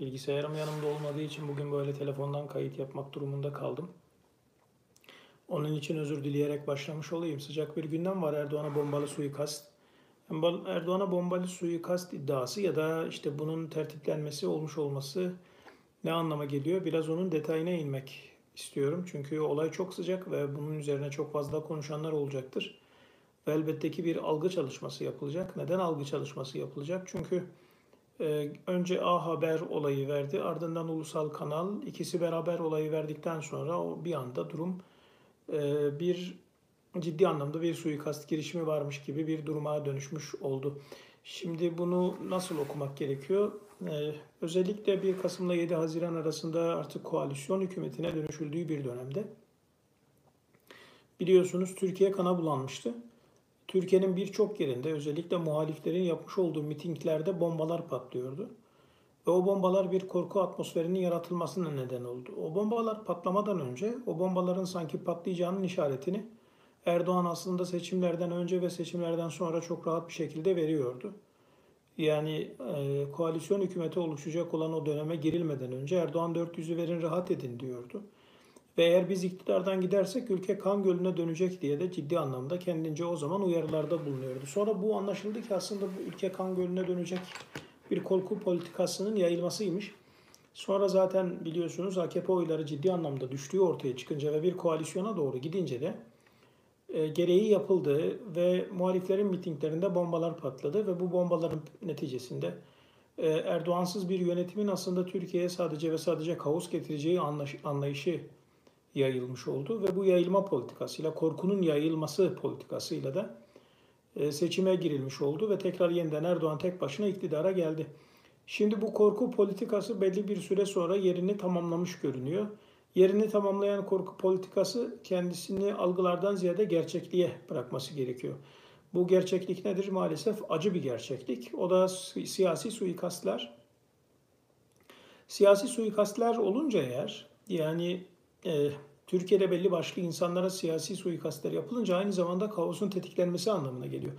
Bilgisayarım yanımda olmadığı için bugün böyle telefondan kayıt yapmak durumunda kaldım. Onun için özür dileyerek başlamış olayım. Sıcak bir gündem var Erdoğan'a bombalı suikast. Erdoğan'a bombalı suikast iddiası ya da işte bunun tertiplenmesi olmuş olması ne anlama geliyor? Biraz onun detayına inmek istiyorum. Çünkü olay çok sıcak ve bunun üzerine çok fazla konuşanlar olacaktır. Ve elbette ki bir algı çalışması yapılacak. Neden algı çalışması yapılacak? Çünkü önce A Haber olayı verdi, ardından Ulusal Kanal. ikisi beraber olayı verdikten sonra o bir anda durum e, bir ciddi anlamda bir suikast girişimi varmış gibi bir duruma dönüşmüş oldu. Şimdi bunu nasıl okumak gerekiyor? Ee, özellikle 1 Kasım'la 7 Haziran arasında artık koalisyon hükümetine dönüşüldüğü bir dönemde biliyorsunuz Türkiye kana bulanmıştı. Türkiye'nin birçok yerinde özellikle muhaliflerin yapmış olduğu mitinglerde bombalar patlıyordu. Ve o bombalar bir korku atmosferinin yaratılmasına neden oldu. O bombalar patlamadan önce o bombaların sanki patlayacağının işaretini Erdoğan aslında seçimlerden önce ve seçimlerden sonra çok rahat bir şekilde veriyordu. Yani e, koalisyon hükümeti oluşacak olan o döneme girilmeden önce Erdoğan 400'ü verin rahat edin diyordu. Ve eğer biz iktidardan gidersek ülke kan gölüne dönecek diye de ciddi anlamda kendince o zaman uyarılarda bulunuyordu. Sonra bu anlaşıldı ki aslında bu ülke kan gölüne dönecek bir korku politikasının yayılmasıymış. Sonra zaten biliyorsunuz AKP oyları ciddi anlamda düştüğü ortaya çıkınca ve bir koalisyona doğru gidince de e, gereği yapıldı ve muhaliflerin mitinglerinde bombalar patladı ve bu bombaların neticesinde e, Erdoğansız bir yönetimin aslında Türkiye'ye sadece ve sadece kaos getireceği anlayışı yayılmış oldu ve bu yayılma politikasıyla, korkunun yayılması politikasıyla da e, seçime girilmiş oldu ve tekrar yeniden Erdoğan tek başına iktidara geldi. Şimdi bu korku politikası belli bir süre sonra yerini tamamlamış görünüyor. Yerini tamamlayan korku politikası kendisini algılardan ziyade gerçekliğe bırakması gerekiyor. Bu gerçeklik nedir? Maalesef acı bir gerçeklik. O da siyasi suikastlar. Siyasi suikastlar olunca eğer yani e, Türkiye'de belli başlı insanlara siyasi suikastlar yapılınca aynı zamanda kaosun tetiklenmesi anlamına geliyor.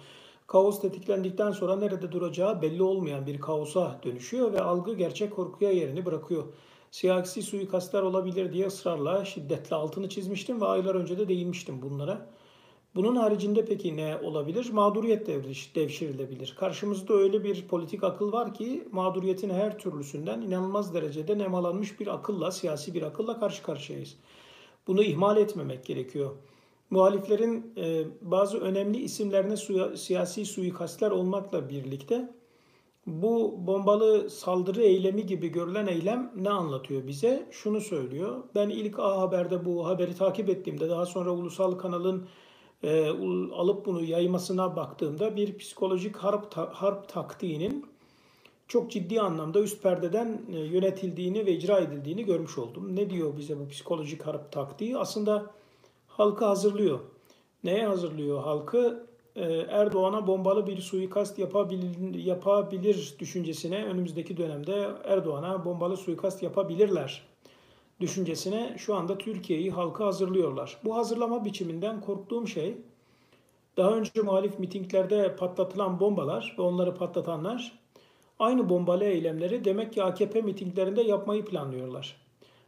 Kaos tetiklendikten sonra nerede duracağı belli olmayan bir kaosa dönüşüyor ve algı gerçek korkuya yerini bırakıyor siyasi suikastlar olabilir diye ısrarla şiddetle altını çizmiştim ve aylar önce de değinmiştim bunlara. Bunun haricinde peki ne olabilir? Mağduriyet devşirilebilir. Karşımızda öyle bir politik akıl var ki mağduriyetin her türlüsünden inanılmaz derecede nemalanmış bir akılla, siyasi bir akılla karşı karşıyayız. Bunu ihmal etmemek gerekiyor. Muhaliflerin e, bazı önemli isimlerine suya, siyasi suikastler olmakla birlikte bu bombalı saldırı eylemi gibi görülen eylem ne anlatıyor bize? Şunu söylüyor. Ben ilk A Haber'de bu haberi takip ettiğimde daha sonra ulusal kanalın e, alıp bunu yaymasına baktığımda bir psikolojik harp, ta, harp taktiğinin çok ciddi anlamda üst perdeden e, yönetildiğini ve icra edildiğini görmüş oldum. Ne diyor bize bu psikolojik harp taktiği? Aslında halkı hazırlıyor. Neye hazırlıyor halkı? E, Erdoğan'a bombalı bir suikast yapabilir, yapabilir düşüncesine önümüzdeki dönemde Erdoğan'a bombalı suikast yapabilirler düşüncesine şu anda Türkiye'yi halka hazırlıyorlar. Bu hazırlama biçiminden korktuğum şey daha önce muhalif mitinglerde patlatılan bombalar ve onları patlatanlar aynı bombalı eylemleri demek ki AKP mitinglerinde yapmayı planlıyorlar.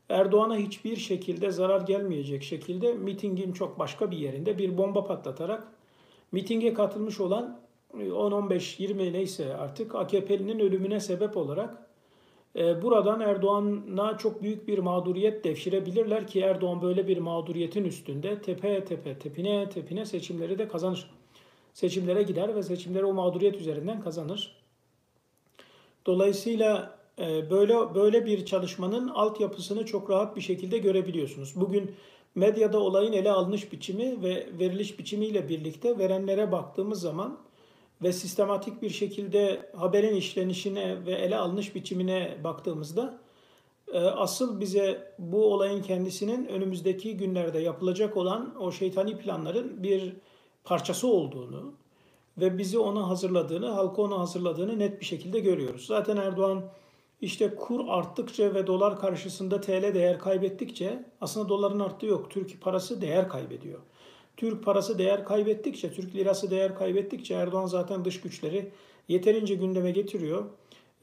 Erdoğan'a hiçbir şekilde zarar gelmeyecek şekilde mitingin çok başka bir yerinde bir bomba patlatarak mitinge katılmış olan 10-15-20 e, neyse artık AKP'linin ölümüne sebep olarak e, buradan Erdoğan'a çok büyük bir mağduriyet devşirebilirler ki Erdoğan böyle bir mağduriyetin üstünde tepe tepe tepine tepine seçimleri de kazanır. Seçimlere gider ve seçimleri o mağduriyet üzerinden kazanır. Dolayısıyla e, böyle böyle bir çalışmanın altyapısını çok rahat bir şekilde görebiliyorsunuz. Bugün medyada olayın ele alınış biçimi ve veriliş biçimiyle birlikte verenlere baktığımız zaman ve sistematik bir şekilde haberin işlenişine ve ele alınış biçimine baktığımızda e, asıl bize bu olayın kendisinin önümüzdeki günlerde yapılacak olan o şeytani planların bir parçası olduğunu ve bizi ona hazırladığını, halka ona hazırladığını net bir şekilde görüyoruz. Zaten Erdoğan işte kur arttıkça ve dolar karşısında TL değer kaybettikçe aslında doların arttığı yok. Türk parası değer kaybediyor. Türk parası değer kaybettikçe, Türk lirası değer kaybettikçe Erdoğan zaten dış güçleri yeterince gündeme getiriyor.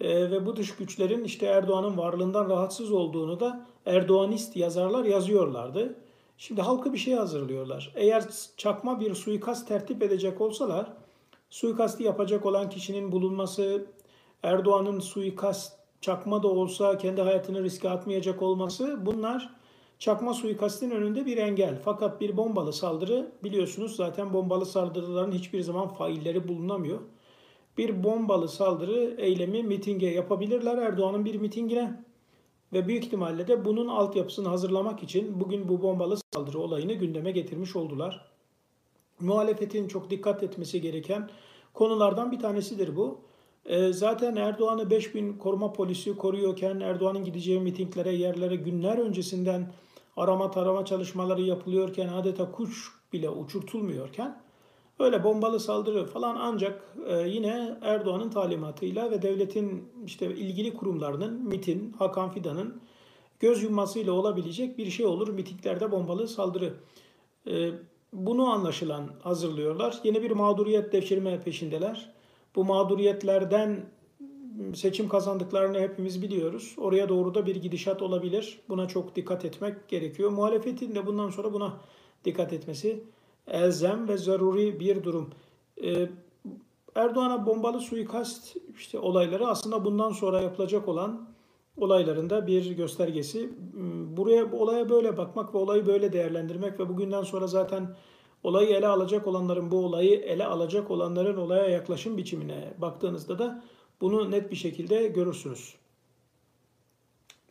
E, ve bu dış güçlerin işte Erdoğan'ın varlığından rahatsız olduğunu da Erdoğanist yazarlar yazıyorlardı. Şimdi halkı bir şey hazırlıyorlar. Eğer çakma bir suikast tertip edecek olsalar, suikasti yapacak olan kişinin bulunması, Erdoğan'ın suikast çakma da olsa kendi hayatını riske atmayacak olması bunlar çakma suikastin önünde bir engel. Fakat bir bombalı saldırı biliyorsunuz zaten bombalı saldırıların hiçbir zaman failleri bulunamıyor. Bir bombalı saldırı eylemi mitinge yapabilirler Erdoğan'ın bir mitingine. Ve büyük ihtimalle de bunun altyapısını hazırlamak için bugün bu bombalı saldırı olayını gündeme getirmiş oldular. Muhalefetin çok dikkat etmesi gereken konulardan bir tanesidir bu. Ee, zaten Erdoğan'ı 5000 koruma polisi koruyorken Erdoğan'ın gideceği mitinglere, yerlere günler öncesinden arama tarama çalışmaları yapılıyorken adeta kuş bile uçurtulmuyorken öyle bombalı saldırı falan ancak e, yine Erdoğan'ın talimatıyla ve devletin işte ilgili kurumlarının MIT'in, Hakan Fidan'ın göz yummasıyla olabilecek bir şey olur mitinglerde bombalı saldırı. E, bunu anlaşılan hazırlıyorlar. Yeni bir mağduriyet devşirme peşindeler. Bu mağduriyetlerden seçim kazandıklarını hepimiz biliyoruz. Oraya doğru da bir gidişat olabilir. Buna çok dikkat etmek gerekiyor. Muhalefetin de bundan sonra buna dikkat etmesi elzem ve zaruri bir durum. Ee, Erdoğan'a bombalı suikast işte olayları aslında bundan sonra yapılacak olan olaylarında bir göstergesi. Hmm, buraya olaya böyle bakmak ve olayı böyle değerlendirmek ve bugünden sonra zaten olayı ele alacak olanların bu olayı ele alacak olanların olaya yaklaşım biçimine baktığınızda da bunu net bir şekilde görürsünüz.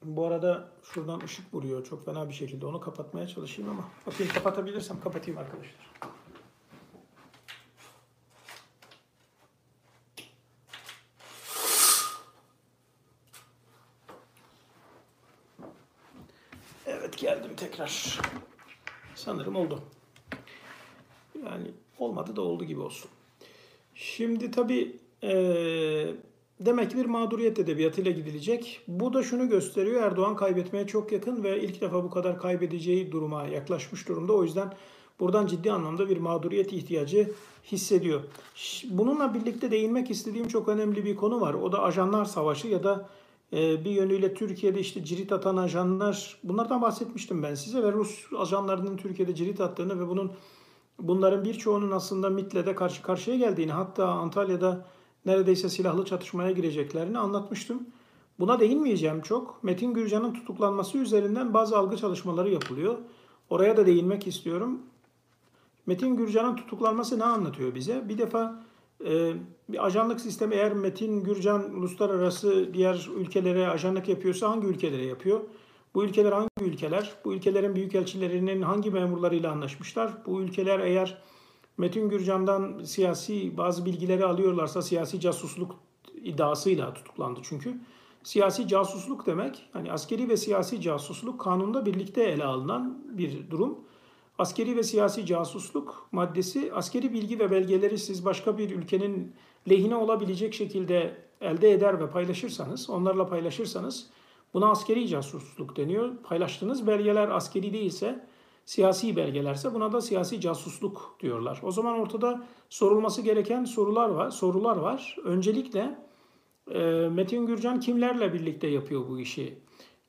Bu arada şuradan ışık vuruyor çok fena bir şekilde. Onu kapatmaya çalışayım ama bakayım kapatabilirsem kapatayım arkadaşlar. Evet geldim tekrar. Sanırım oldu. Yani olmadı da oldu gibi olsun. Şimdi tabii ee, demek ki bir mağduriyet edebiyatıyla gidilecek. Bu da şunu gösteriyor. Erdoğan kaybetmeye çok yakın ve ilk defa bu kadar kaybedeceği duruma yaklaşmış durumda. O yüzden buradan ciddi anlamda bir mağduriyet ihtiyacı hissediyor. Bununla birlikte değinmek istediğim çok önemli bir konu var. O da ajanlar savaşı ya da e, bir yönüyle Türkiye'de işte cirit atan ajanlar bunlardan bahsetmiştim ben size ve Rus ajanlarının Türkiye'de cirit attığını ve bunun bunların birçoğunun aslında MIT'le de karşı karşıya geldiğini hatta Antalya'da neredeyse silahlı çatışmaya gireceklerini anlatmıştım. Buna değinmeyeceğim çok. Metin Gürcan'ın tutuklanması üzerinden bazı algı çalışmaları yapılıyor. Oraya da değinmek istiyorum. Metin Gürcan'ın tutuklanması ne anlatıyor bize? Bir defa bir ajanlık sistemi eğer Metin Gürcan uluslararası diğer ülkelere ajanlık yapıyorsa hangi ülkelere yapıyor? Bu ülkeler hangi ülkeler? Bu ülkelerin büyükelçilerinin hangi memurlarıyla anlaşmışlar? Bu ülkeler eğer Metin Gürcan'dan siyasi bazı bilgileri alıyorlarsa siyasi casusluk iddiasıyla tutuklandı çünkü. Siyasi casusluk demek hani askeri ve siyasi casusluk kanunda birlikte ele alınan bir durum. Askeri ve siyasi casusluk maddesi askeri bilgi ve belgeleri siz başka bir ülkenin lehine olabilecek şekilde elde eder ve paylaşırsanız, onlarla paylaşırsanız buna askeri casusluk deniyor. Paylaştığınız belgeler askeri değilse siyasi belgelerse buna da siyasi casusluk diyorlar. O zaman ortada sorulması gereken sorular var. Sorular var. Öncelikle e, Metin Gürcan kimlerle birlikte yapıyor bu işi?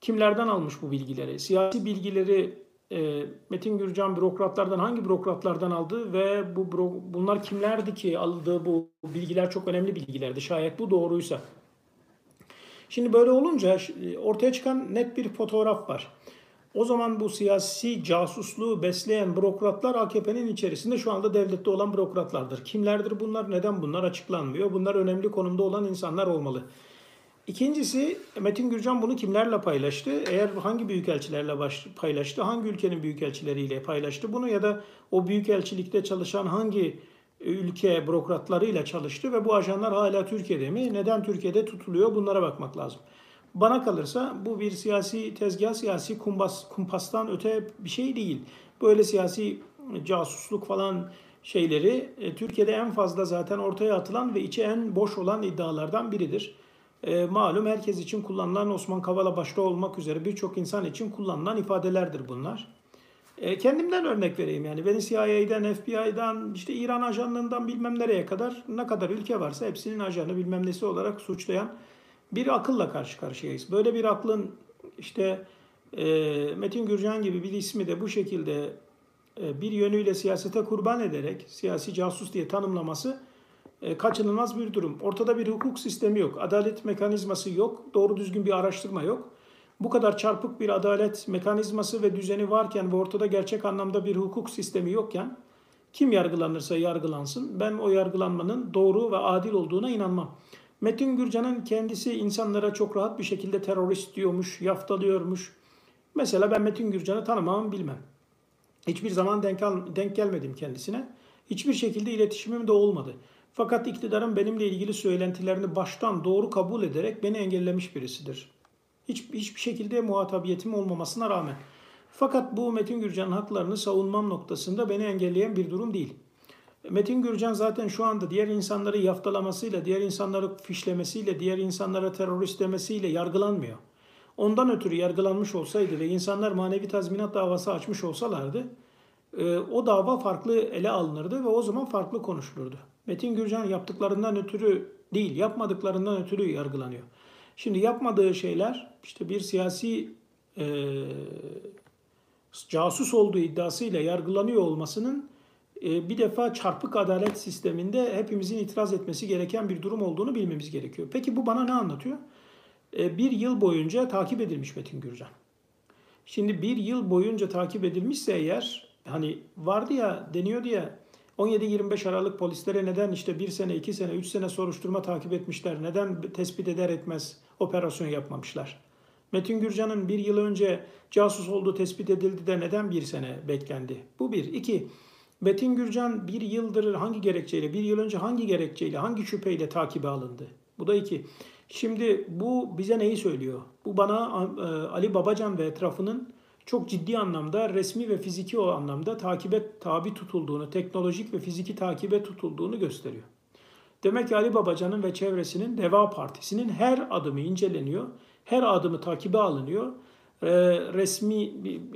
Kimlerden almış bu bilgileri? Siyasi bilgileri e, Metin Gürcan bürokratlardan hangi bürokratlardan aldı ve bu bunlar kimlerdi ki aldığı bu bilgiler çok önemli bilgilerdi. Şayet bu doğruysa. Şimdi böyle olunca ortaya çıkan net bir fotoğraf var. O zaman bu siyasi casusluğu besleyen bürokratlar AKP'nin içerisinde şu anda devlette olan bürokratlardır. Kimlerdir bunlar? Neden bunlar açıklanmıyor? Bunlar önemli konumda olan insanlar olmalı. İkincisi Metin Gürcan bunu kimlerle paylaştı? Eğer hangi büyükelçilerle paylaştı? Hangi ülkenin büyükelçileriyle paylaştı bunu ya da o büyükelçilikte çalışan hangi ülke bürokratlarıyla çalıştı ve bu ajanlar hala Türkiye'de mi? Neden Türkiye'de tutuluyor? Bunlara bakmak lazım. Bana kalırsa bu bir siyasi tezgah, siyasi kumpas, kumpastan öte bir şey değil. Böyle siyasi casusluk falan şeyleri e, Türkiye'de en fazla zaten ortaya atılan ve içi en boş olan iddialardan biridir. E, malum herkes için kullanılan Osman Kavala başta olmak üzere birçok insan için kullanılan ifadelerdir bunlar. E, kendimden örnek vereyim yani beni CIA'den, FBI'dan, işte İran ajanlığından bilmem nereye kadar ne kadar ülke varsa hepsinin ajanı bilmem nesi olarak suçlayan bir akılla karşı karşıyayız. Böyle bir aklın işte e, Metin Gürcan gibi bir ismi de bu şekilde e, bir yönüyle siyasete kurban ederek siyasi casus diye tanımlaması kaçınılmaz bir durum. Ortada bir hukuk sistemi yok, adalet mekanizması yok, doğru düzgün bir araştırma yok. Bu kadar çarpık bir adalet mekanizması ve düzeni varken ve ortada gerçek anlamda bir hukuk sistemi yokken kim yargılanırsa yargılansın ben o yargılanmanın doğru ve adil olduğuna inanmam. Metin Gürcan'ın kendisi insanlara çok rahat bir şekilde terörist diyormuş, yaftalıyormuş. Mesela ben Metin Gürcan'ı tanımam bilmem. Hiçbir zaman denk, denk gelmedim kendisine. Hiçbir şekilde iletişimim de olmadı. Fakat iktidarın benimle ilgili söylentilerini baştan doğru kabul ederek beni engellemiş birisidir. Hiç, hiçbir şekilde muhatabiyetim olmamasına rağmen. Fakat bu Metin Gürcan'ın haklarını savunmam noktasında beni engelleyen bir durum değil. Metin Gürcan zaten şu anda diğer insanları yaftalamasıyla, diğer insanları fişlemesiyle, diğer insanlara terörist demesiyle yargılanmıyor. Ondan ötürü yargılanmış olsaydı ve insanlar manevi tazminat davası açmış olsalardı, e, o dava farklı ele alınırdı ve o zaman farklı konuşulurdu. Metin Gürcan yaptıklarından ötürü değil, yapmadıklarından ötürü yargılanıyor. Şimdi yapmadığı şeyler işte bir siyasi e, casus olduğu iddiasıyla yargılanıyor olmasının e, bir defa çarpık adalet sisteminde hepimizin itiraz etmesi gereken bir durum olduğunu bilmemiz gerekiyor. Peki bu bana ne anlatıyor? E, bir yıl boyunca takip edilmiş Metin Gürcan. Şimdi bir yıl boyunca takip edilmişse eğer hani vardı ya deniyordu ya 17-25 Aralık polislere neden işte bir sene, iki sene, üç sene soruşturma takip etmişler? Neden tespit eder etmez operasyon yapmamışlar? Metin Gürcan'ın bir yıl önce casus olduğu tespit edildi de neden bir sene beklendi? Bu bir. İki, Metin Gürcan bir yıldır hangi gerekçeyle, bir yıl önce hangi gerekçeyle, hangi şüpheyle takibe alındı? Bu da iki. Şimdi bu bize neyi söylüyor? Bu bana e, Ali Babacan ve etrafının çok ciddi anlamda resmi ve fiziki o anlamda takibe tabi tutulduğunu, teknolojik ve fiziki takibe tutulduğunu gösteriyor. Demek ki Ali Babacan'ın ve çevresinin Deva Partisi'nin her adımı inceleniyor, her adımı takibe alınıyor. Ee, resmi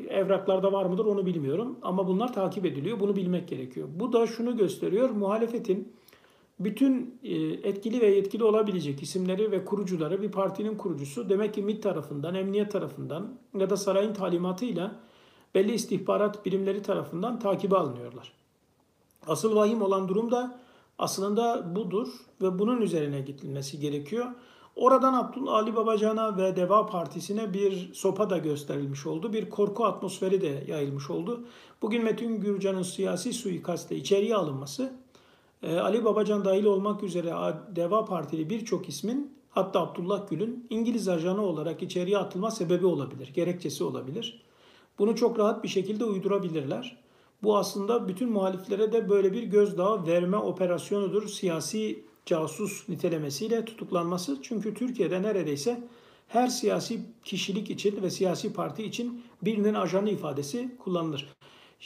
evraklarda var mıdır onu bilmiyorum ama bunlar takip ediliyor. Bunu bilmek gerekiyor. Bu da şunu gösteriyor. Muhalefetin bütün e, etkili ve yetkili olabilecek isimleri ve kurucuları bir partinin kurucusu demek ki MİT tarafından, emniyet tarafından ya da sarayın talimatıyla belli istihbarat birimleri tarafından takibe alınıyorlar. Asıl vahim olan durum da aslında budur ve bunun üzerine gidilmesi gerekiyor. Oradan Abdullah Ali Babacan'a ve Deva Partisi'ne bir sopa da gösterilmiş oldu. Bir korku atmosferi de yayılmış oldu. Bugün Metin Gürcan'ın siyasi suikaste içeriye alınması Ali Babacan dahil olmak üzere Deva Partili birçok ismin hatta Abdullah Gül'ün İngiliz ajanı olarak içeriye atılma sebebi olabilir, gerekçesi olabilir. Bunu çok rahat bir şekilde uydurabilirler. Bu aslında bütün muhaliflere de böyle bir gözdağı verme operasyonudur. Siyasi casus nitelemesiyle tutuklanması. Çünkü Türkiye'de neredeyse her siyasi kişilik için ve siyasi parti için birinin ajanı ifadesi kullanılır.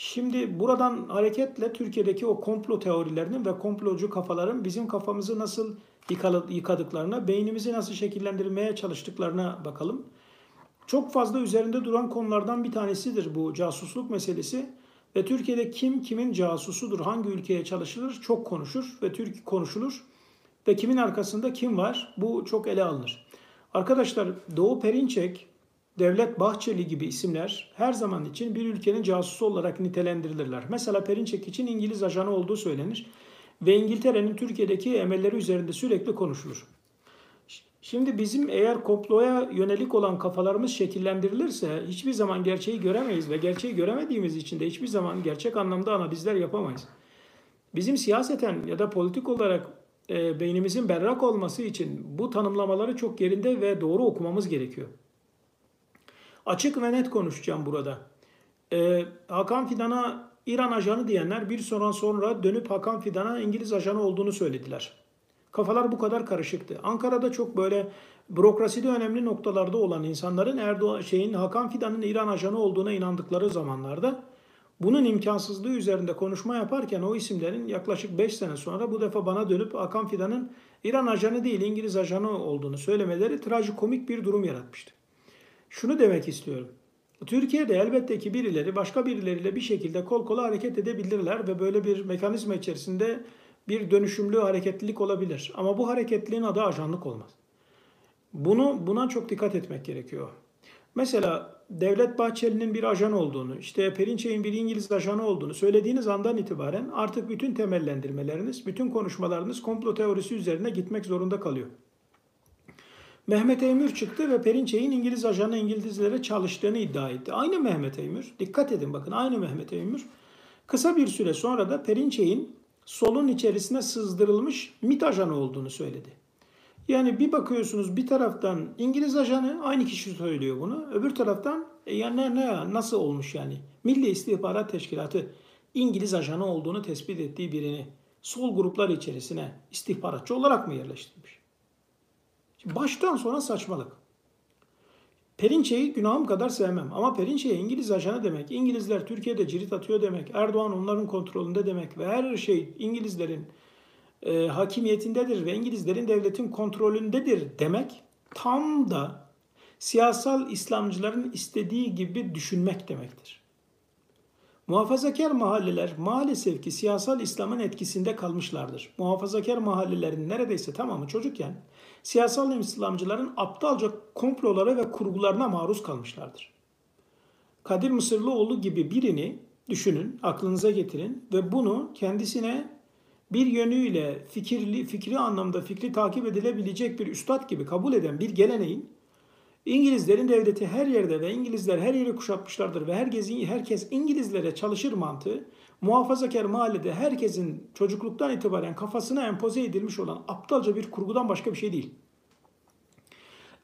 Şimdi buradan hareketle Türkiye'deki o komplo teorilerinin ve komplocu kafaların bizim kafamızı nasıl yıkadıklarına, beynimizi nasıl şekillendirmeye çalıştıklarına bakalım. Çok fazla üzerinde duran konulardan bir tanesidir bu casusluk meselesi. Ve Türkiye'de kim kimin casusudur, hangi ülkeye çalışılır çok konuşur ve Türk konuşulur. Ve kimin arkasında kim var bu çok ele alınır. Arkadaşlar Doğu Perinçek Devlet Bahçeli gibi isimler her zaman için bir ülkenin casusu olarak nitelendirilirler. Mesela Perinçek için İngiliz ajanı olduğu söylenir ve İngiltere'nin Türkiye'deki emelleri üzerinde sürekli konuşulur. Şimdi bizim eğer komploya yönelik olan kafalarımız şekillendirilirse hiçbir zaman gerçeği göremeyiz ve gerçeği göremediğimiz için de hiçbir zaman gerçek anlamda analizler yapamayız. Bizim siyaseten ya da politik olarak e, beynimizin berrak olması için bu tanımlamaları çok yerinde ve doğru okumamız gerekiyor. Açık ve net konuşacağım burada. Ee, Hakan Fidan'a İran ajanı diyenler bir sonra sonra dönüp Hakan Fidan'a İngiliz ajanı olduğunu söylediler. Kafalar bu kadar karışıktı. Ankara'da çok böyle bürokraside önemli noktalarda olan insanların Erdoğan şeyin Hakan Fidan'ın İran ajanı olduğuna inandıkları zamanlarda bunun imkansızlığı üzerinde konuşma yaparken o isimlerin yaklaşık 5 sene sonra bu defa bana dönüp Hakan Fidan'ın İran ajanı değil İngiliz ajanı olduğunu söylemeleri trajikomik bir durum yaratmıştı. Şunu demek istiyorum. Türkiye'de elbette ki birileri başka birileriyle bir şekilde kol kola hareket edebilirler ve böyle bir mekanizma içerisinde bir dönüşümlü hareketlilik olabilir. Ama bu hareketliliğin adı ajanlık olmaz. Bunu buna çok dikkat etmek gerekiyor. Mesela Devlet Bahçeli'nin bir ajan olduğunu, işte Perinçek'in bir İngiliz ajanı olduğunu söylediğiniz andan itibaren artık bütün temellendirmeleriniz, bütün konuşmalarınız komplo teorisi üzerine gitmek zorunda kalıyor. Mehmet Eymür çıktı ve Perinçek'in İngiliz ajanı İngilizlere çalıştığını iddia etti. Aynı Mehmet Eymür, dikkat edin bakın aynı Mehmet Eymür. Kısa bir süre sonra da Perinçek'in solun içerisine sızdırılmış MIT ajanı olduğunu söyledi. Yani bir bakıyorsunuz bir taraftan İngiliz ajanı aynı kişi söylüyor bunu. Öbür taraftan e ya ne, ne nasıl olmuş yani? Milli İstihbarat Teşkilatı İngiliz ajanı olduğunu tespit ettiği birini sol gruplar içerisine istihbaratçı olarak mı yerleştirmiş? Baştan sona saçmalık. Perinçe'yi günahım kadar sevmem ama Perinçe'ye İngiliz ajanı demek, İngilizler Türkiye'de cirit atıyor demek, Erdoğan onların kontrolünde demek ve her şey İngilizlerin e, hakimiyetindedir ve İngilizlerin devletin kontrolündedir demek tam da siyasal İslamcıların istediği gibi düşünmek demektir. Muhafazakar mahalleler maalesef ki siyasal İslam'ın etkisinde kalmışlardır. Muhafazakar mahallelerin neredeyse tamamı çocukken siyasal İslamcıların aptalca komplolara ve kurgularına maruz kalmışlardır. Kadir Mısırlıoğlu gibi birini düşünün, aklınıza getirin ve bunu kendisine bir yönüyle fikirli, fikri anlamda fikri takip edilebilecek bir üstad gibi kabul eden bir geleneğin İngilizlerin devleti her yerde ve İngilizler her yeri kuşatmışlardır ve herkes, herkes İngilizlere çalışır mantığı muhafazakar mahallede herkesin çocukluktan itibaren kafasına empoze edilmiş olan aptalca bir kurgudan başka bir şey değil.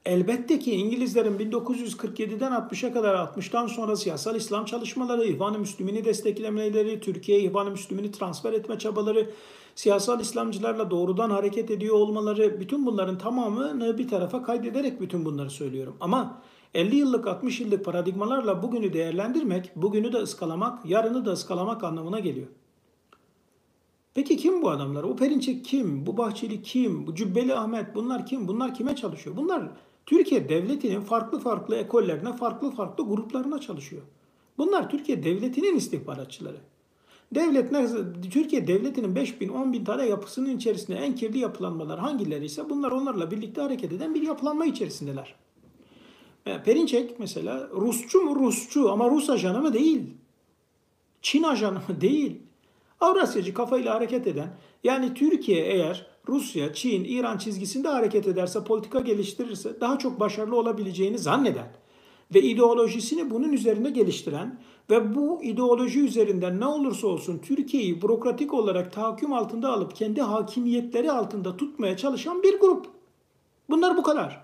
Elbette ki İngilizlerin 1947'den 60'a kadar 60'tan sonra siyasal İslam çalışmaları, İhvan-ı Müslümin'i desteklemeleri, Türkiye İhvan-ı Müslümin'i transfer etme çabaları, siyasal İslamcılarla doğrudan hareket ediyor olmaları, bütün bunların tamamını bir tarafa kaydederek bütün bunları söylüyorum. Ama 50 yıllık 60 yıllık paradigmalarla bugünü değerlendirmek, bugünü de ıskalamak, yarını da ıskalamak anlamına geliyor. Peki kim bu adamlar? O Perinçek kim? Bu Bahçeli kim? Bu Cübbeli Ahmet bunlar kim? Bunlar kime çalışıyor? Bunlar Türkiye devletinin farklı farklı ekollerine, farklı farklı gruplarına çalışıyor. Bunlar Türkiye devletinin istihbaratçıları. Devlet Türkiye devletinin 5 bin, 10 bin tane yapısının içerisinde en kirli yapılanmalar hangileri ise bunlar onlarla birlikte hareket eden bir yapılanma içerisindeler. Perinçek mesela Rusçu mu Rusçu ama Rus ajanı mı değil. Çin ajanı mı değil. Avrasyacı kafayla hareket eden yani Türkiye eğer Rusya, Çin, İran çizgisinde hareket ederse, politika geliştirirse daha çok başarılı olabileceğini zanneden ve ideolojisini bunun üzerine geliştiren ve bu ideoloji üzerinden ne olursa olsun Türkiye'yi bürokratik olarak tahakküm altında alıp kendi hakimiyetleri altında tutmaya çalışan bir grup. Bunlar bu kadar.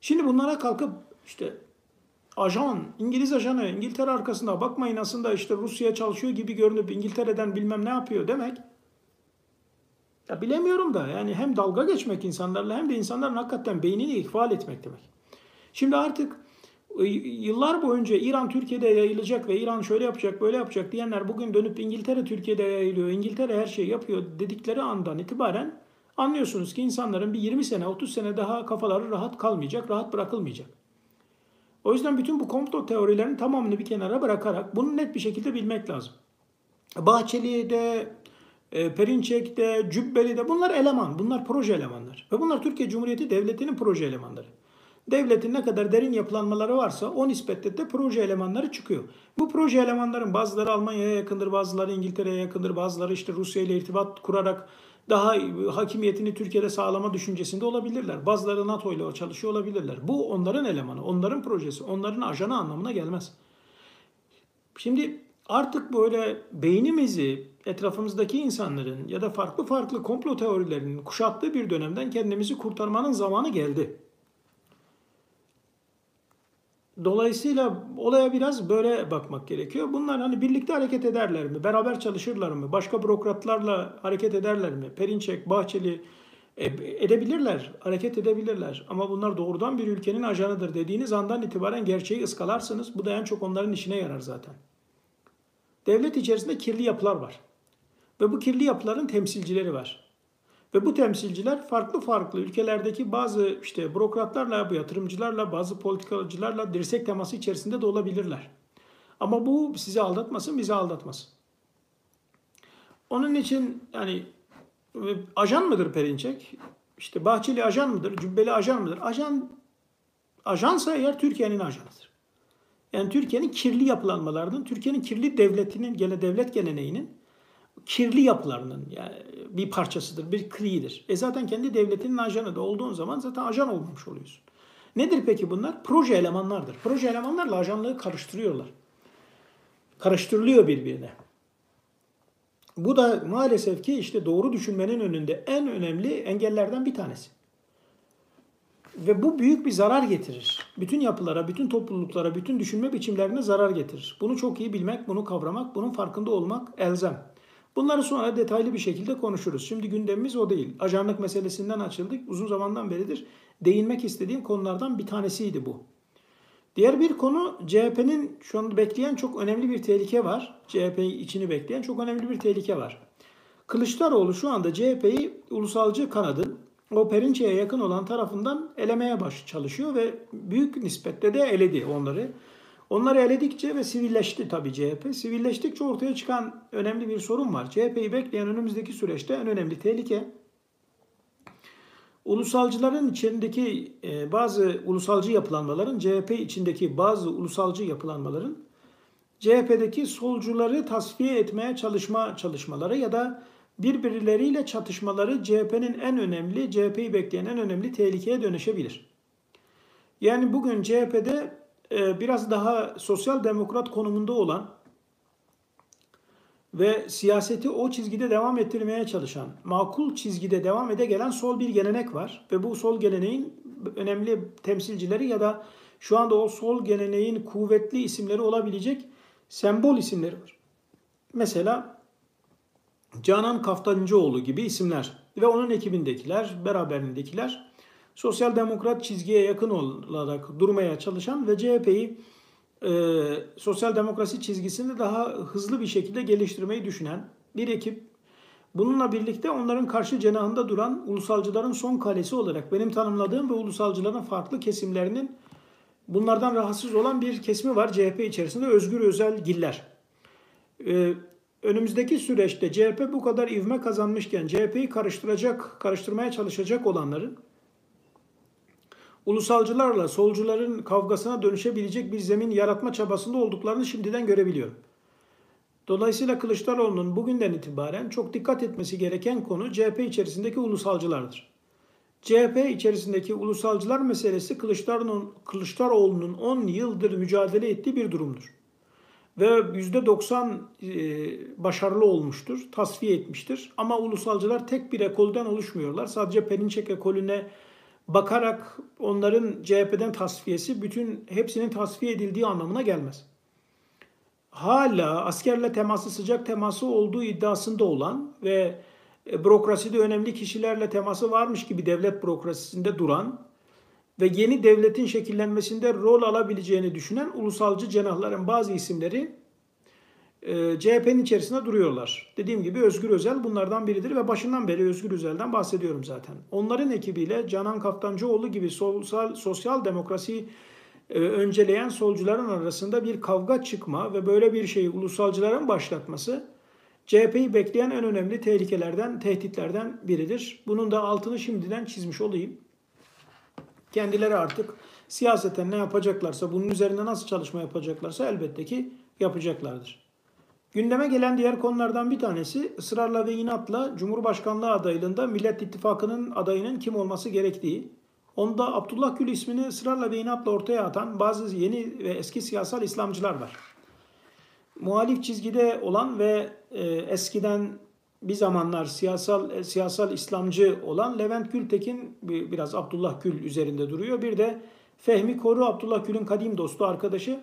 Şimdi bunlara kalkıp işte ajan, İngiliz ajanı, İngiltere arkasında bakmayın aslında işte Rusya çalışıyor gibi görünüp İngiltere'den bilmem ne yapıyor demek ya bilemiyorum da yani hem dalga geçmek insanlarla hem de insanların hakikaten beynini ihval etmek demek. Şimdi artık e, yıllar boyunca İran Türkiye'de yayılacak ve İran şöyle yapacak böyle yapacak diyenler bugün dönüp İngiltere Türkiye'de yayılıyor, İngiltere her şeyi yapıyor dedikleri andan itibaren anlıyorsunuz ki insanların bir 20 sene 30 sene daha kafaları rahat kalmayacak, rahat bırakılmayacak. O yüzden bütün bu komplo teorilerinin tamamını bir kenara bırakarak bunu net bir şekilde bilmek lazım. Bahçeli'de, e, Perinçek'te, Cübbeli'de bunlar eleman, bunlar proje elemanlar. Ve bunlar Türkiye Cumhuriyeti Devleti'nin proje elemanları. Devletin ne kadar derin yapılanmaları varsa o nispette de proje elemanları çıkıyor. Bu proje elemanların bazıları Almanya'ya yakındır, bazıları İngiltere'ye yakındır, bazıları işte Rusya ile irtibat kurarak daha hakimiyetini Türkiye'de sağlama düşüncesinde olabilirler. Bazıları NATO ile çalışıyor olabilirler. Bu onların elemanı, onların projesi, onların ajanı anlamına gelmez. Şimdi artık böyle beynimizi etrafımızdaki insanların ya da farklı farklı komplo teorilerinin kuşattığı bir dönemden kendimizi kurtarmanın zamanı geldi. Dolayısıyla olaya biraz böyle bakmak gerekiyor. Bunlar hani birlikte hareket ederler mi? Beraber çalışırlar mı? Başka bürokratlarla hareket ederler mi? Perinçek, Bahçeli e, edebilirler, hareket edebilirler. Ama bunlar doğrudan bir ülkenin ajanıdır dediğiniz andan itibaren gerçeği ıskalarsınız. Bu da en çok onların işine yarar zaten. Devlet içerisinde kirli yapılar var. Ve bu kirli yapıların temsilcileri var. Ve bu temsilciler farklı farklı ülkelerdeki bazı işte bürokratlarla, yatırımcılarla, bazı politikacılarla dirsek teması içerisinde de olabilirler. Ama bu sizi aldatmasın, bizi aldatmasın. Onun için yani ajan mıdır Perinçek? İşte Bahçeli ajan mıdır? Cübbeli ajan mıdır? Ajan ajansa eğer Türkiye'nin ajanıdır. Yani Türkiye'nin kirli yapılanmalarının, Türkiye'nin kirli devletinin, gene devlet geleneğinin kirli yapılarının yani bir parçasıdır, bir kriidir. E zaten kendi devletinin ajanı da olduğun zaman zaten ajan olmamış oluyorsun. Nedir peki bunlar? Proje elemanlardır. Proje elemanlarla ajanlığı karıştırıyorlar. Karıştırılıyor birbirine. Bu da maalesef ki işte doğru düşünmenin önünde en önemli engellerden bir tanesi. Ve bu büyük bir zarar getirir. Bütün yapılara, bütün topluluklara, bütün düşünme biçimlerine zarar getirir. Bunu çok iyi bilmek, bunu kavramak, bunun farkında olmak elzem. Bunları sonra detaylı bir şekilde konuşuruz. Şimdi gündemimiz o değil. Ajanlık meselesinden açıldık. Uzun zamandan beridir değinmek istediğim konulardan bir tanesiydi bu. Diğer bir konu CHP'nin şu anda bekleyen çok önemli bir tehlike var. CHP içini bekleyen çok önemli bir tehlike var. Kılıçdaroğlu şu anda CHP'yi ulusalcı kanadın o Perinçe'ye yakın olan tarafından elemeye baş çalışıyor ve büyük nispetle de eledi onları. Onları eledikçe ve sivilleşti tabii CHP. Sivilleştikçe ortaya çıkan önemli bir sorun var. CHP'yi bekleyen önümüzdeki süreçte en önemli tehlike ulusalcıların içindeki e, bazı ulusalcı yapılanmaların, CHP içindeki bazı ulusalcı yapılanmaların CHP'deki solcuları tasfiye etmeye çalışma çalışmaları ya da birbirleriyle çatışmaları CHP'nin en önemli, CHP'yi bekleyen en önemli tehlikeye dönüşebilir. Yani bugün CHP'de biraz daha sosyal demokrat konumunda olan ve siyaseti o çizgide devam ettirmeye çalışan, makul çizgide devam ede gelen sol bir gelenek var. Ve bu sol geleneğin önemli temsilcileri ya da şu anda o sol geleneğin kuvvetli isimleri olabilecek sembol isimleri var. Mesela Canan Kaftancıoğlu gibi isimler ve onun ekibindekiler, beraberindekiler sosyal demokrat çizgiye yakın olarak durmaya çalışan ve CHP'yi e, sosyal demokrasi çizgisini daha hızlı bir şekilde geliştirmeyi düşünen bir ekip. Bununla birlikte onların karşı cenahında duran ulusalcıların son kalesi olarak benim tanımladığım ve ulusalcıların farklı kesimlerinin bunlardan rahatsız olan bir kesimi var CHP içerisinde Özgür Özel Giller. Ee, önümüzdeki süreçte CHP bu kadar ivme kazanmışken CHP'yi karıştıracak, karıştırmaya çalışacak olanların ulusalcılarla solcuların kavgasına dönüşebilecek bir zemin yaratma çabasında olduklarını şimdiden görebiliyorum. Dolayısıyla Kılıçdaroğlu'nun bugünden itibaren çok dikkat etmesi gereken konu CHP içerisindeki ulusalcılardır. CHP içerisindeki ulusalcılar meselesi Kılıçdaroğlu'nun Kılıçdaroğlu'nun 10 yıldır mücadele ettiği bir durumdur. Ve %90 e, başarılı olmuştur, tasfiye etmiştir. Ama ulusalcılar tek bir ekolden oluşmuyorlar. Sadece Perinçek ekolüne bakarak onların CHP'den tasfiyesi bütün hepsinin tasfiye edildiği anlamına gelmez. Hala askerle teması sıcak teması olduğu iddiasında olan ve e, bürokraside önemli kişilerle teması varmış gibi devlet bürokrasisinde duran ve yeni devletin şekillenmesinde rol alabileceğini düşünen ulusalcı cenahların bazı isimleri e, CHP'nin içerisinde duruyorlar. Dediğim gibi Özgür Özel bunlardan biridir ve başından beri Özgür Özel'den bahsediyorum zaten. Onların ekibiyle Canan Kaftancıoğlu gibi sosyal, sosyal demokrasi e, önceleyen solcuların arasında bir kavga çıkma ve böyle bir şeyi ulusalcıların başlatması CHP'yi bekleyen en önemli tehlikelerden, tehditlerden biridir. Bunun da altını şimdiden çizmiş olayım. Kendileri artık siyaseten ne yapacaklarsa, bunun üzerinde nasıl çalışma yapacaklarsa elbette ki yapacaklardır. Gündeme gelen diğer konulardan bir tanesi ısrarla ve inatla Cumhurbaşkanlığı adaylığında Millet İttifakı'nın adayının kim olması gerektiği. Onda Abdullah Gül ismini ısrarla ve inatla ortaya atan bazı yeni ve eski siyasal İslamcılar var. Muhalif çizgide olan ve e, eskiden bir zamanlar siyasal e, siyasal İslamcı olan Levent Gültekin biraz Abdullah Gül üzerinde duruyor. Bir de Fehmi Koru Abdullah Gül'ün kadim dostu arkadaşı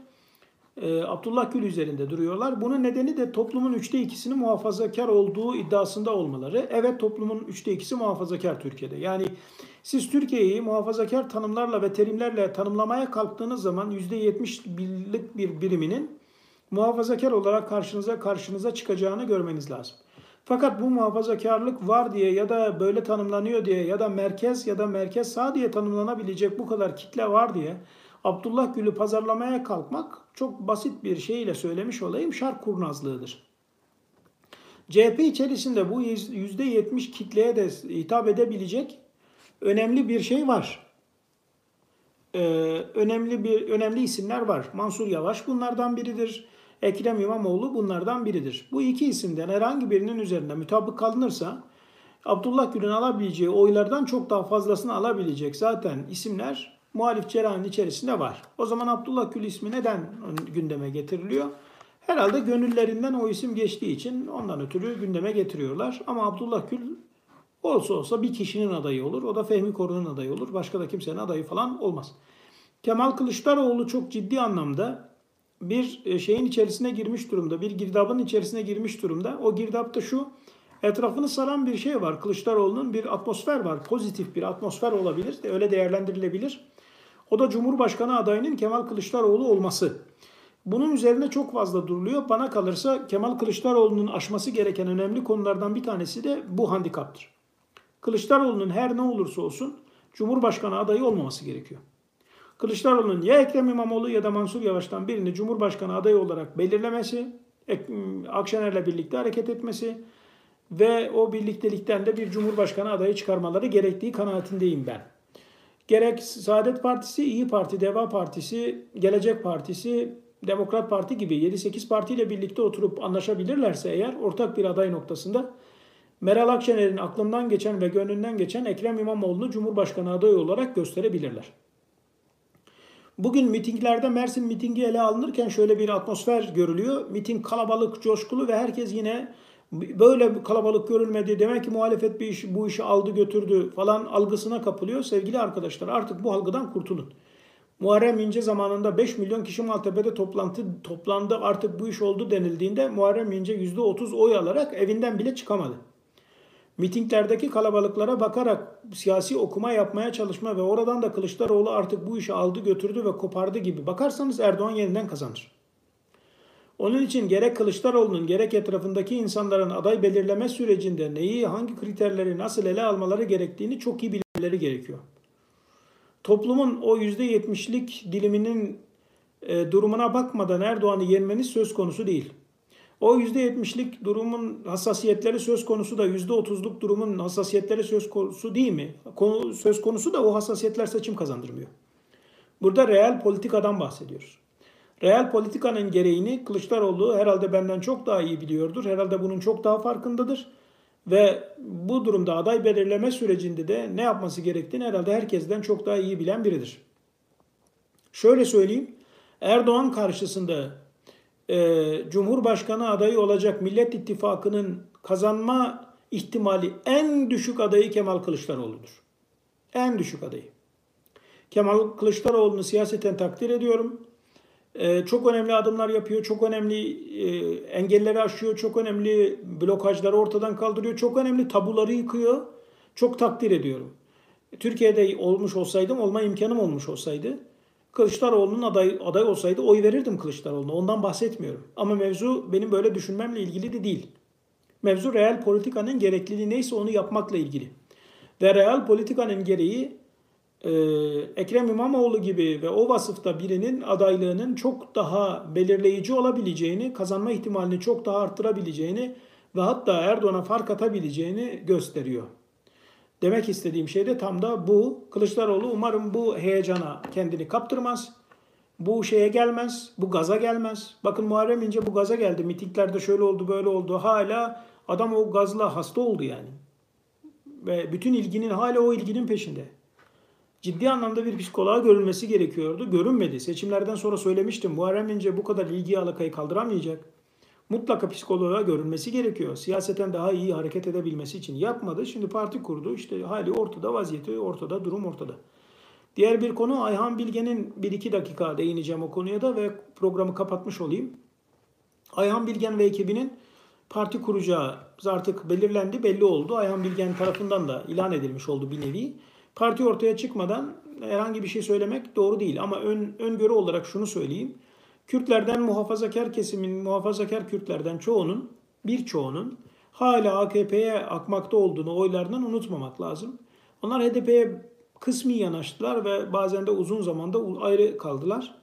e, Abdullah Gül üzerinde duruyorlar. Bunun nedeni de toplumun üçte ikisini muhafazakar olduğu iddiasında olmaları. Evet toplumun üçte ikisi muhafazakar Türkiye'de. Yani siz Türkiye'yi muhafazakar tanımlarla ve terimlerle tanımlamaya kalktığınız zaman yüzde yetmiş birlik bir biriminin muhafazakar olarak karşınıza karşınıza çıkacağını görmeniz lazım. Fakat bu muhafazakarlık var diye ya da böyle tanımlanıyor diye ya da merkez ya da merkez sağ diye tanımlanabilecek bu kadar kitle var diye Abdullah Gül'ü pazarlamaya kalkmak çok basit bir şeyle söylemiş olayım şark kurnazlığıdır. CHP içerisinde bu %70 kitleye de hitap edebilecek önemli bir şey var. Ee, önemli bir önemli isimler var. Mansur Yavaş bunlardan biridir. Ekrem İmamoğlu bunlardan biridir. Bu iki isimden herhangi birinin üzerinde mutabık kalınırsa Abdullah Gül'ün alabileceği oylardan çok daha fazlasını alabilecek zaten isimler muhalif cerrahın içerisinde var. O zaman Abdullah Gül ismi neden gündeme getiriliyor? Herhalde gönüllerinden o isim geçtiği için ondan ötürü gündeme getiriyorlar. Ama Abdullah Gül olsa olsa bir kişinin adayı olur. O da Fehmi Korun'un adayı olur. Başka da kimsenin adayı falan olmaz. Kemal Kılıçdaroğlu çok ciddi anlamda bir e, şeyin içerisine girmiş durumda. Bir girdabın içerisine girmiş durumda. O girdapta şu etrafını saran bir şey var. Kılıçdaroğlu'nun bir atmosfer var. Pozitif bir atmosfer olabilir. Öyle değerlendirilebilir. O da Cumhurbaşkanı adayının Kemal Kılıçdaroğlu olması. Bunun üzerine çok fazla duruluyor. Bana kalırsa Kemal Kılıçdaroğlu'nun aşması gereken önemli konulardan bir tanesi de bu handikaptır. Kılıçdaroğlu'nun her ne olursa olsun Cumhurbaşkanı adayı olmaması gerekiyor. Kılıçdaroğlu'nun ya Ekrem İmamoğlu ya da Mansur Yavaş'tan birini Cumhurbaşkanı adayı olarak belirlemesi, Akşener'le birlikte hareket etmesi ve o birliktelikten de bir Cumhurbaşkanı adayı çıkarmaları gerektiği kanaatindeyim ben. Gerek Saadet Partisi, İyi Parti, Deva Partisi, Gelecek Partisi, Demokrat Parti gibi 7-8 partiyle birlikte oturup anlaşabilirlerse eğer ortak bir aday noktasında Meral Akşener'in aklından geçen ve gönlünden geçen Ekrem İmamoğlu'nu Cumhurbaşkanı adayı olarak gösterebilirler. Bugün mitinglerde Mersin mitingi ele alınırken şöyle bir atmosfer görülüyor. Miting kalabalık, coşkulu ve herkes yine böyle kalabalık görülmedi. Demek ki muhalefet bir iş, bu işi aldı götürdü falan algısına kapılıyor. Sevgili arkadaşlar artık bu algıdan kurtulun. Muharrem İnce zamanında 5 milyon kişi Maltepe'de toplantı toplandı artık bu iş oldu denildiğinde Muharrem İnce %30 oy alarak evinden bile çıkamadı. Mitinglerdeki kalabalıklara bakarak siyasi okuma yapmaya çalışma ve oradan da Kılıçdaroğlu artık bu işi aldı götürdü ve kopardı gibi bakarsanız Erdoğan yeniden kazanır. Onun için gerek Kılıçdaroğlu'nun gerek etrafındaki insanların aday belirleme sürecinde neyi, hangi kriterleri nasıl ele almaları gerektiğini çok iyi bilmeleri gerekiyor. Toplumun o %70'lik diliminin e, durumuna bakmadan Erdoğan'ı yenmeniz söz konusu değil. O %70'lik durumun hassasiyetleri söz konusu da %30'luk durumun hassasiyetleri söz konusu değil mi? Söz konusu da o hassasiyetler seçim kazandırmıyor. Burada real politikadan bahsediyoruz. Real politikanın gereğini Kılıçdaroğlu herhalde benden çok daha iyi biliyordur. Herhalde bunun çok daha farkındadır. Ve bu durumda aday belirleme sürecinde de ne yapması gerektiğini herhalde herkesten çok daha iyi bilen biridir. Şöyle söyleyeyim. Erdoğan karşısında e, Cumhurbaşkanı adayı olacak Millet İttifakı'nın kazanma ihtimali en düşük adayı Kemal Kılıçdaroğlu'dur. En düşük adayı. Kemal Kılıçdaroğlu'nu siyaseten takdir ediyorum. Ee, çok önemli adımlar yapıyor, çok önemli e, engelleri aşıyor, çok önemli blokajları ortadan kaldırıyor, çok önemli tabuları yıkıyor. Çok takdir ediyorum. Türkiye'de olmuş olsaydım, olma imkanım olmuş olsaydı, Kılıçdaroğlu'nun aday, aday olsaydı oy verirdim Kılıçdaroğlu'na. Ondan bahsetmiyorum. Ama mevzu benim böyle düşünmemle ilgili de değil. Mevzu real politikanın gerekliliği neyse onu yapmakla ilgili. Ve real politikanın gereği e, Ekrem İmamoğlu gibi ve o vasıfta birinin adaylığının çok daha belirleyici olabileceğini, kazanma ihtimalini çok daha arttırabileceğini ve hatta Erdoğan'a fark atabileceğini gösteriyor. Demek istediğim şey de tam da bu. Kılıçdaroğlu umarım bu heyecana kendini kaptırmaz. Bu şeye gelmez, bu gaza gelmez. Bakın Muharrem İnce bu gaza geldi. Mitinglerde şöyle oldu, böyle oldu. Hala adam o gazla hasta oldu yani. Ve bütün ilginin hala o ilginin peşinde ciddi anlamda bir psikoloğa görülmesi gerekiyordu. Görünmedi. Seçimlerden sonra söylemiştim. Muharrem İnce bu kadar ilgi alakayı kaldıramayacak. Mutlaka psikoloğa görülmesi gerekiyor. Siyaseten daha iyi hareket edebilmesi için yapmadı. Şimdi parti kurdu. İşte hali ortada, vaziyeti ortada, durum ortada. Diğer bir konu Ayhan Bilgen'in bir iki dakika değineceğim o konuya da ve programı kapatmış olayım. Ayhan Bilgen ve ekibinin parti kuracağı artık belirlendi, belli oldu. Ayhan Bilgen tarafından da ilan edilmiş oldu bir nevi. Parti ortaya çıkmadan herhangi bir şey söylemek doğru değil. Ama ön, öngörü olarak şunu söyleyeyim. Kürtlerden muhafazakar kesimin, muhafazakar Kürtlerden çoğunun, birçoğunun hala AKP'ye akmakta olduğunu oylarından unutmamak lazım. Onlar HDP'ye kısmi yanaştılar ve bazen de uzun zamanda ayrı kaldılar.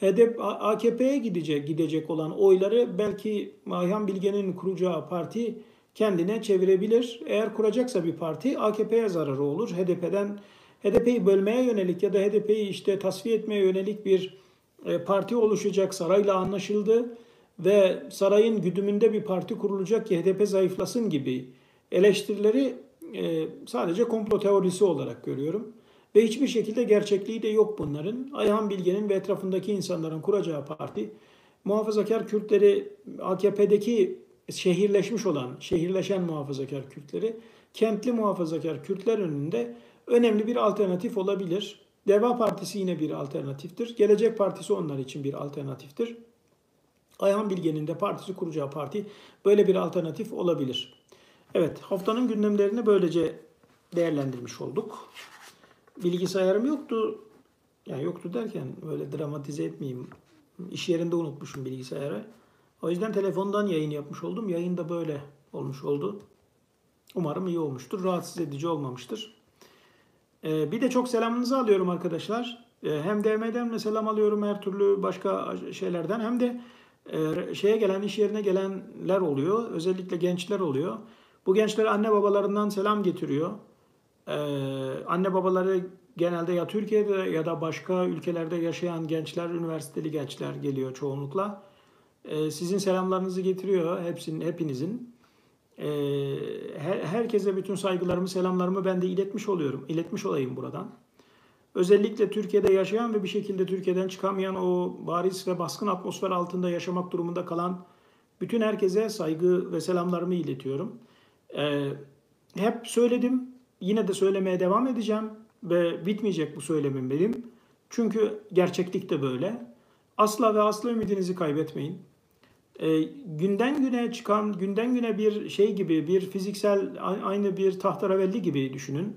HDP AKP'ye gidecek gidecek olan oyları belki Ayhan Bilge'nin kuracağı parti kendine çevirebilir. Eğer kuracaksa bir parti AKP'ye zararı olur. HDP'den HDP'yi bölmeye yönelik ya da HDP'yi işte tasfiye etmeye yönelik bir e, parti oluşacak sarayla anlaşıldı ve sarayın güdümünde bir parti kurulacak ki HDP zayıflasın gibi eleştirileri e, sadece komplo teorisi olarak görüyorum. Ve hiçbir şekilde gerçekliği de yok bunların. Ayhan Bilge'nin ve etrafındaki insanların kuracağı parti muhafazakar Kürtleri AKP'deki şehirleşmiş olan, şehirleşen muhafazakar Kürtleri kentli muhafazakar Kürtler önünde önemli bir alternatif olabilir. Deva Partisi yine bir alternatiftir. Gelecek Partisi onlar için bir alternatiftir. Ayhan Bilge'nin de partisi kuracağı parti böyle bir alternatif olabilir. Evet haftanın gündemlerini böylece değerlendirmiş olduk. Bilgisayarım yoktu. Yani yoktu derken böyle dramatize etmeyeyim. İş yerinde unutmuşum bilgisayarı. O yüzden telefondan yayın yapmış oldum. Yayın da böyle olmuş oldu. Umarım iyi olmuştur. Rahatsız edici olmamıştır. Ee, bir de çok selamınızı alıyorum arkadaşlar. Ee, hem DM'den de selam alıyorum her türlü başka şeylerden hem de e, şeye gelen iş yerine gelenler oluyor. Özellikle gençler oluyor. Bu gençler anne babalarından selam getiriyor. Ee, anne babaları genelde ya Türkiye'de ya da başka ülkelerde yaşayan gençler, üniversiteli gençler geliyor çoğunlukla. Ee, sizin selamlarınızı getiriyor hepsinin, hepinizin. Ee, her, herkese bütün saygılarımı, selamlarımı ben de iletmiş oluyorum. İletmiş olayım buradan. Özellikle Türkiye'de yaşayan ve bir şekilde Türkiye'den çıkamayan o bariz ve baskın atmosfer altında yaşamak durumunda kalan bütün herkese saygı ve selamlarımı iletiyorum. Ee, hep söyledim, yine de söylemeye devam edeceğim ve bitmeyecek bu söylemim benim. Çünkü gerçeklik de böyle. Asla ve asla ümidinizi kaybetmeyin. Ee, günden güne çıkan, günden güne bir şey gibi, bir fiziksel aynı bir tahtaravelli gibi düşünün.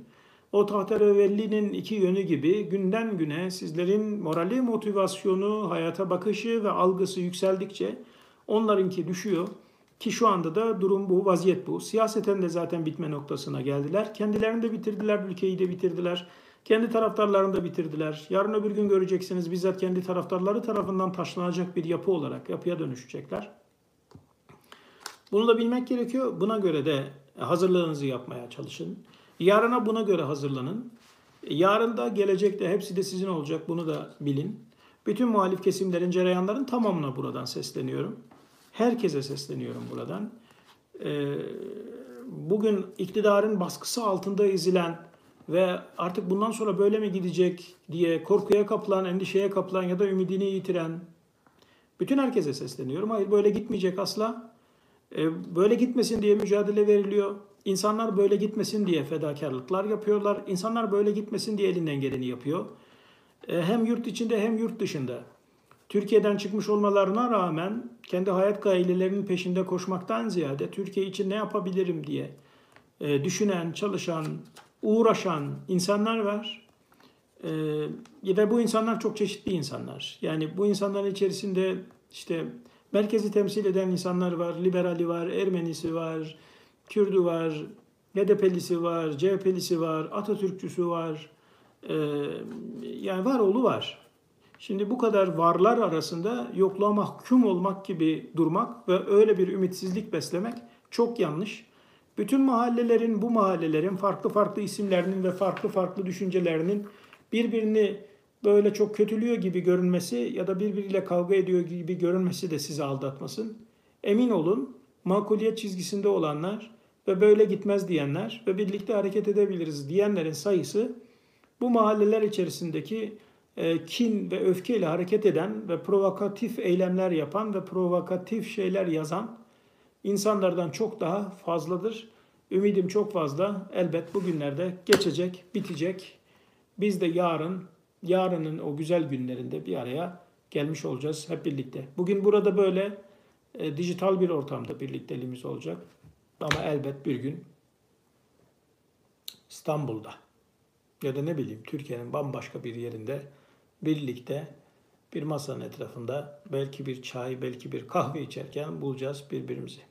O tahtarevellinin iki yönü gibi günden güne sizlerin morali, motivasyonu, hayata bakışı ve algısı yükseldikçe onlarınki düşüyor. Ki şu anda da durum bu, vaziyet bu. Siyaseten de zaten bitme noktasına geldiler. Kendilerini de bitirdiler, ülkeyi de bitirdiler. Kendi taraftarlarını da bitirdiler. Yarın öbür gün göreceksiniz bizzat kendi taraftarları tarafından taşlanacak bir yapı olarak yapıya dönüşecekler. Bunu da bilmek gerekiyor. Buna göre de hazırlığınızı yapmaya çalışın. Yarına buna göre hazırlanın. Yarın da gelecekte hepsi de sizin olacak. Bunu da bilin. Bütün muhalif kesimlerin, cereyanların tamamına buradan sesleniyorum. Herkese sesleniyorum buradan. Ee, bugün iktidarın baskısı altında ezilen ve artık bundan sonra böyle mi gidecek diye korkuya kapılan, endişeye kapılan ya da ümidini yitiren bütün herkese sesleniyorum. Hayır böyle gitmeyecek asla. Ee, böyle gitmesin diye mücadele veriliyor. İnsanlar böyle gitmesin diye fedakarlıklar yapıyorlar. İnsanlar böyle gitmesin diye elinden geleni yapıyor. Ee, hem yurt içinde hem yurt dışında. Türkiye'den çıkmış olmalarına rağmen kendi hayat gayelerinin peşinde koşmaktan ziyade Türkiye için ne yapabilirim diye e, düşünen, çalışan, uğraşan insanlar var. E, ve bu insanlar çok çeşitli insanlar. Yani bu insanların içerisinde işte merkezi temsil eden insanlar var, liberali var, Ermenisi var, Kürdü var, HDP'lisi var, CHP'lisi var, Atatürkçüsü var. E, yani var oğlu var. Şimdi bu kadar varlar arasında yokluğa mahkum olmak gibi durmak ve öyle bir ümitsizlik beslemek çok yanlış. Bütün mahallelerin, bu mahallelerin farklı farklı isimlerinin ve farklı farklı düşüncelerinin birbirini böyle çok kötülüyor gibi görünmesi ya da birbiriyle kavga ediyor gibi görünmesi de sizi aldatmasın. Emin olun makuliyet çizgisinde olanlar ve böyle gitmez diyenler ve birlikte hareket edebiliriz diyenlerin sayısı bu mahalleler içerisindeki e, kin ve öfkeyle hareket eden ve provokatif eylemler yapan ve provokatif şeyler yazan insanlardan çok daha fazladır. Ümidim çok fazla. Elbet bugünlerde geçecek, bitecek. Biz de yarın, yarının o güzel günlerinde bir araya gelmiş olacağız hep birlikte. Bugün burada böyle e, dijital bir ortamda birlikteliğimiz olacak. Ama elbet bir gün İstanbul'da ya da ne bileyim Türkiye'nin bambaşka bir yerinde birlikte bir masanın etrafında belki bir çay, belki bir kahve içerken bulacağız birbirimizi.